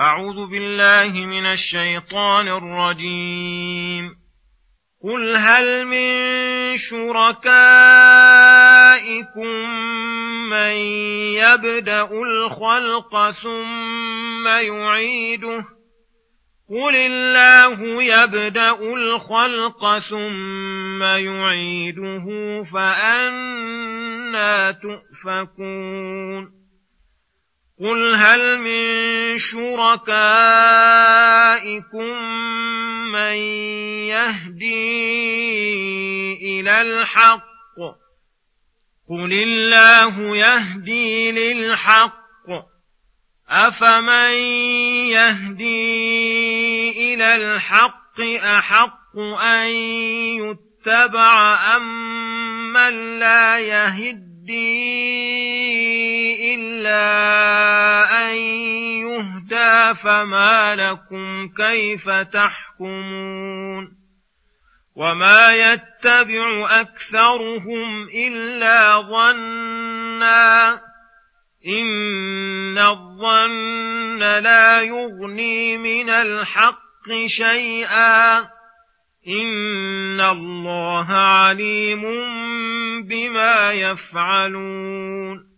أعوذ بالله من الشيطان الرجيم. قل هل من شركائكم من يبدأ الخلق ثم يعيده؟ قل الله يبدأ الخلق ثم يعيده فأنا تؤفكون. قل هل من شركائكم من يهدي إلى الحق قل الله يهدي للحق افمن يهدي إلى الحق احق ان يتبع ام من لا يهدي إلا أن يهدى فما لكم كيف تحكمون وما يتبع أكثرهم إلا ظنا إن الظن لا يغني من الحق شيئا إن الله عليم بما يفعلون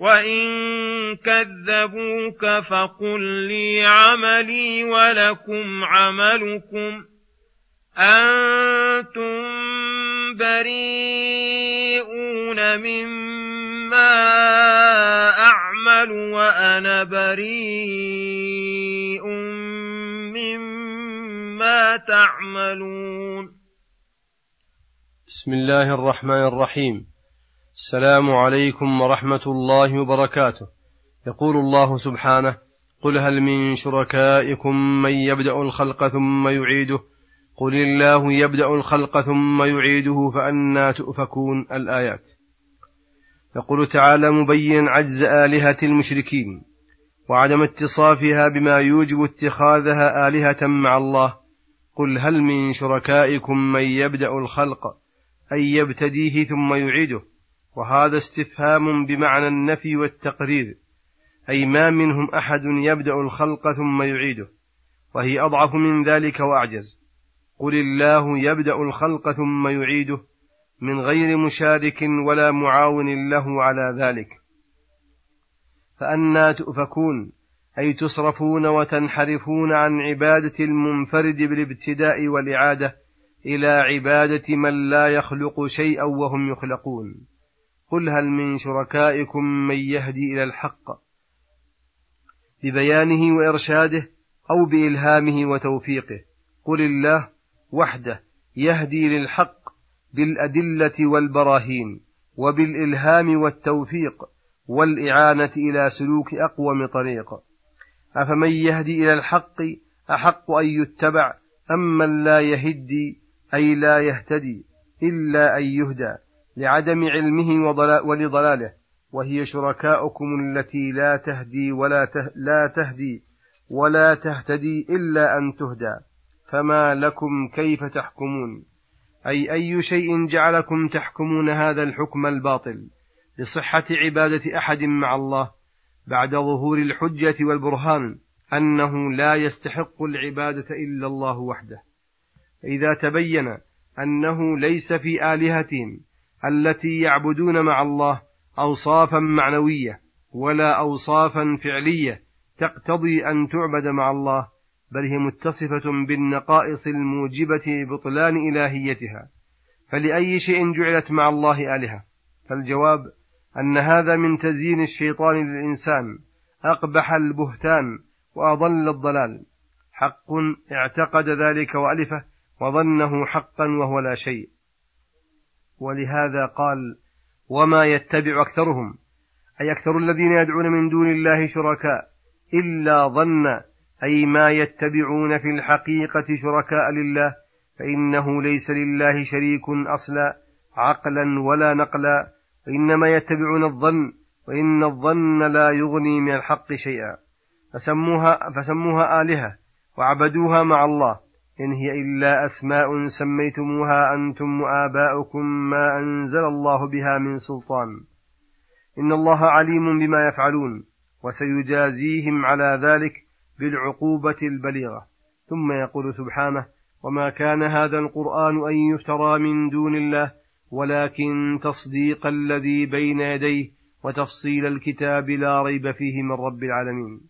وان كذبوك فقل لي عملي ولكم عملكم أنتم بريئون مما اعمل وأنا بريء مما تعملون بسم الله الرحمن الرحيم السلام عليكم ورحمة الله وبركاته. يقول الله سبحانه قل هل من شركائكم من يبدأ الخلق ثم يعيده؟ قل الله يبدأ الخلق ثم يعيده فأنا تؤفكون الآيات. يقول تعالى مبين عجز آلهة المشركين وعدم اتصافها بما يوجب اتخاذها آلهة مع الله. قل هل من شركائكم من يبدأ الخلق أي يبتديه ثم يعيده؟ وهذا استفهام بمعنى النفي والتقرير أي ما منهم أحد يبدأ الخلق ثم يعيده وهي أضعف من ذلك وأعجز. قل الله يبدأ الخلق ثم يعيده من غير مشارك ولا معاون له على ذلك. فأنا تؤفكون أي تصرفون وتنحرفون عن عبادة المنفرد بالابتداء والإعادة إلى عبادة من لا يخلق شيئا وهم يخلقون. قل هل من شركائكم من يهدي إلى الحق ببيانه وإرشاده أو بإلهامه وتوفيقه قل الله وحده يهدي للحق بالأدلة والبراهين وبالإلهام والتوفيق والإعانة إلى سلوك أقوم طريق أفمن يهدي إلى الحق أحق أن يتبع أم من لا يهدي أي لا يهتدي إلا أن يهدى لعدم علمه ولضلاله. وهي شركاؤكم التي لا تهدي ولا ته لا تهدي ولا تهتدي إلا أن تهدى. فما لكم كيف تحكمون؟ أي أي شيء جعلكم تحكمون هذا الحكم الباطل؟ لصحة عبادة أحد مع الله بعد ظهور الحجة والبرهان أنه لا يستحق العبادة إلا الله وحده. إذا تبين أنه ليس في آلهتهم التي يعبدون مع الله أوصافا معنوية ولا أوصافا فعلية تقتضي أن تعبد مع الله بل هي متصفة بالنقائص الموجبة بطلان إلهيتها. فلأي شيء جعلت مع الله آلهة؟ فالجواب أن هذا من تزيين الشيطان للإنسان أقبح البهتان وأضل الضلال. حق اعتقد ذلك وألفه وظنه حقا وهو لا شيء. ولهذا قال وما يتبع أكثرهم. أي أكثر الذين يدعون من دون الله شركاء إلا ظن أي ما يتبعون في الحقيقة شركاء لله فإنه ليس لله شريك أصلا عقلا ولا نقلا وإنما يتبعون الظن وإن الظن لا يغني من الحق شيئا. فسموها, فسموها آلهة وعبدوها مع الله. إن هي إلا أسماء سميتموها أنتم وآباؤكم ما أنزل الله بها من سلطان. إن الله عليم بما يفعلون وسيجازيهم على ذلك بالعقوبة البليغة. ثم يقول سبحانه وما كان هذا القرآن أن يفترى من دون الله ولكن تصديق الذي بين يديه وتفصيل الكتاب لا ريب فيه من رب العالمين.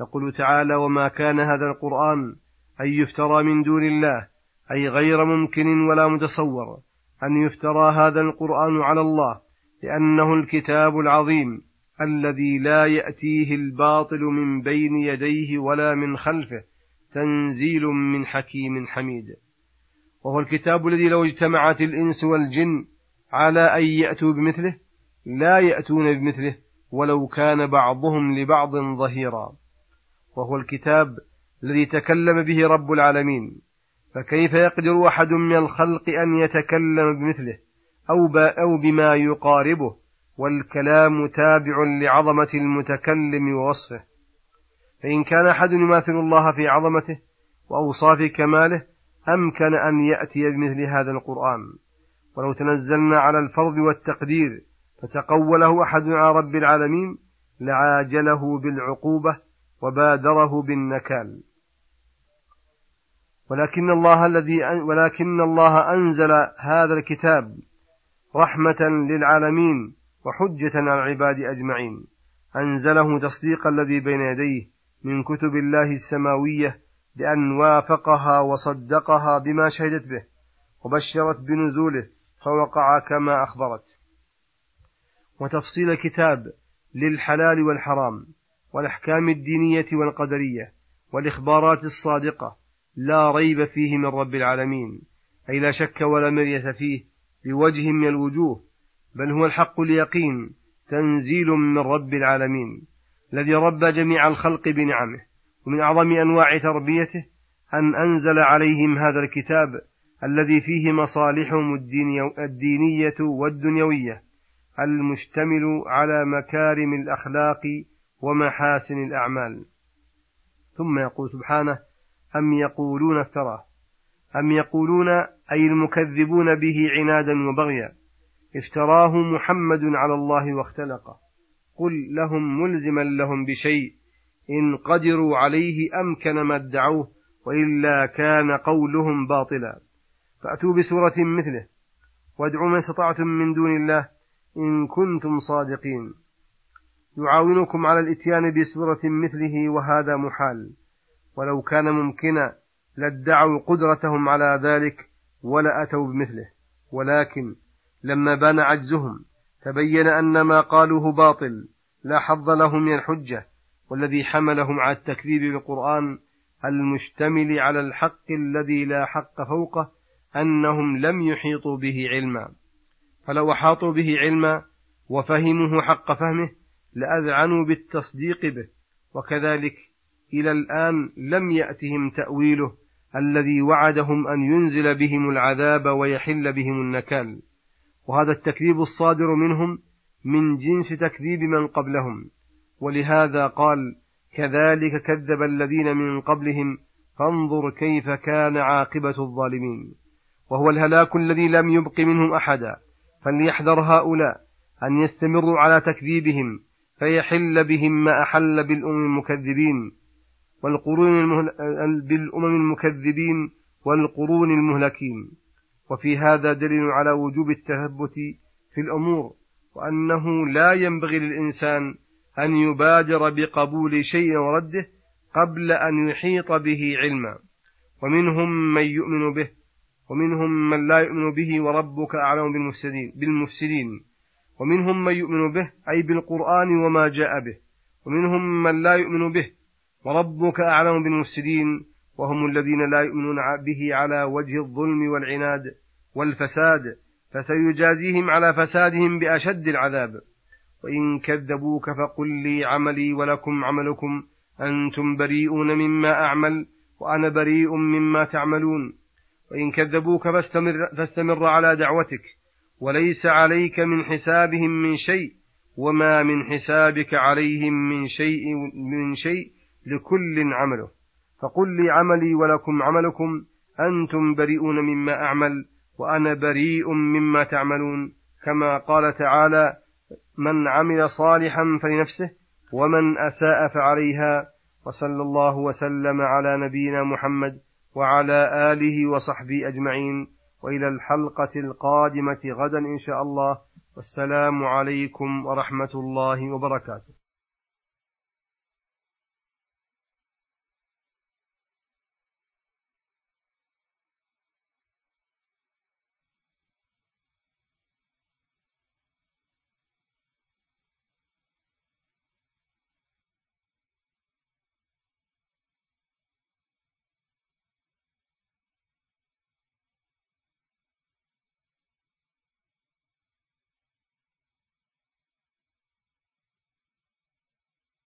يقول تعالى وما كان هذا القرآن أن يفترى من دون الله أي غير ممكن ولا متصور أن يفترى هذا القرآن على الله لأنه الكتاب العظيم الذي لا يأتيه الباطل من بين يديه ولا من خلفه تنزيل من حكيم حميد. وهو الكتاب الذي لو اجتمعت الإنس والجن على أن يأتوا بمثله لا يأتون بمثله ولو كان بعضهم لبعض ظهيرا. وهو الكتاب الذي تكلم به رب العالمين. فكيف يقدر أحد من الخلق أن يتكلم بمثله أو, أو بما يقاربه؟ والكلام تابع لعظمة المتكلم ووصفه. فإن كان أحد يماثل الله في عظمته وأوصاف كماله أمكن أن يأتي بمثل هذا القرآن. ولو تنزلنا على الفرض والتقدير فتقوله أحد على رب العالمين لعاجله بالعقوبة وبادره بالنكال. ولكن الله الذي ولكن الله أنزل هذا الكتاب رحمة للعالمين وحجة على العباد أجمعين. أنزله تصديق الذي بين يديه من كتب الله السماوية بأن وافقها وصدقها بما شهدت به وبشرت بنزوله فوقع كما أخبرت. وتفصيل الكتاب للحلال والحرام والأحكام الدينية والقدرية والإخبارات الصادقة لا ريب فيه من رب العالمين أي لا شك ولا مرية فيه بوجه من الوجوه بل هو الحق اليقين تنزيل من رب العالمين الذي ربى جميع الخلق بنعمه ومن أعظم أنواع تربيته أن أنزل عليهم هذا الكتاب الذي فيه مصالحهم الدينية والدنيوية المشتمل على مكارم الأخلاق ومحاسن الأعمال. ثم يقول سبحانه أم يقولون افتراه؟ أم يقولون أي المكذبون به عنادا وبغيا؟ افتراه محمد على الله واختلقه. قل لهم ملزما لهم بشيء إن قدروا عليه أمكن ما ادعوه وإلا كان قولهم باطلا. فأتوا بسورة مثله. وادعوا من استطعتم من دون الله إن كنتم صادقين. يعاونكم على الإتيان بسورة مثله وهذا محال. ولو كان ممكنا لادعوا قدرتهم على ذلك ولأتوا بمثله. ولكن لما بان عجزهم تبين أن ما قالوه باطل لا حظ لهم من الحجة والذي حملهم على التكذيب بالقرآن المشتمل على الحق الذي لا حق فوقه أنهم لم يحيطوا به علما. فلو أحاطوا به علما وفهموه حق فهمه لأذعنوا بالتصديق به وكذلك إلى الآن لم يأتهم تأويله الذي وعدهم أن ينزل بهم العذاب ويحل بهم النكال. وهذا التكذيب الصادر منهم من جنس تكذيب من قبلهم. ولهذا قال كذلك كذب الذين من قبلهم فانظر كيف كان عاقبة الظالمين. وهو الهلاك الذي لم يبق منهم أحدا. فليحذر هؤلاء أن يستمروا على تكذيبهم فيحل بهم ما أحل بالأمم المكذبين. والقرون المهل... بالأمم المكذبين والقرون المهلكين. وفي هذا دليل على وجوب التثبت في الأمور وأنه لا ينبغي للإنسان أن يبادر بقبول شيء ورده قبل أن يحيط به علما. ومنهم من يؤمن به ومنهم من لا يؤمن به وربك أعلم بالمفسدين, بالمفسدين. ومنهم من يؤمن به أي بالقرآن وما جاء به. ومنهم من لا يؤمن به وربك أعلم بالمفسدين وهم الذين لا يؤمنون به على وجه الظلم والعناد والفساد فسيجازيهم على فسادهم بأشد العذاب. وإن كذبوك فقل لي عملي ولكم عملكم أنتم بريئون مما أعمل وأنا بريء مما تعملون. وإن كذبوك فاستمر, فاستمر على دعوتك وليس عليك من حسابهم من شيء وما من حسابك عليهم من شيء من شيء لكل عمله. فقل لي عملي ولكم عملكم أنتم بريئون مما أعمل وأنا بريء مما تعملون. كما قال تعالى من عمل صالحا فلنفسه ومن أساء فعليها. وصلى الله وسلم على نبينا محمد وعلى آله وصحبه أجمعين. وإلى الحلقة القادمة غدا إن شاء الله. والسلام عليكم ورحمة الله وبركاته.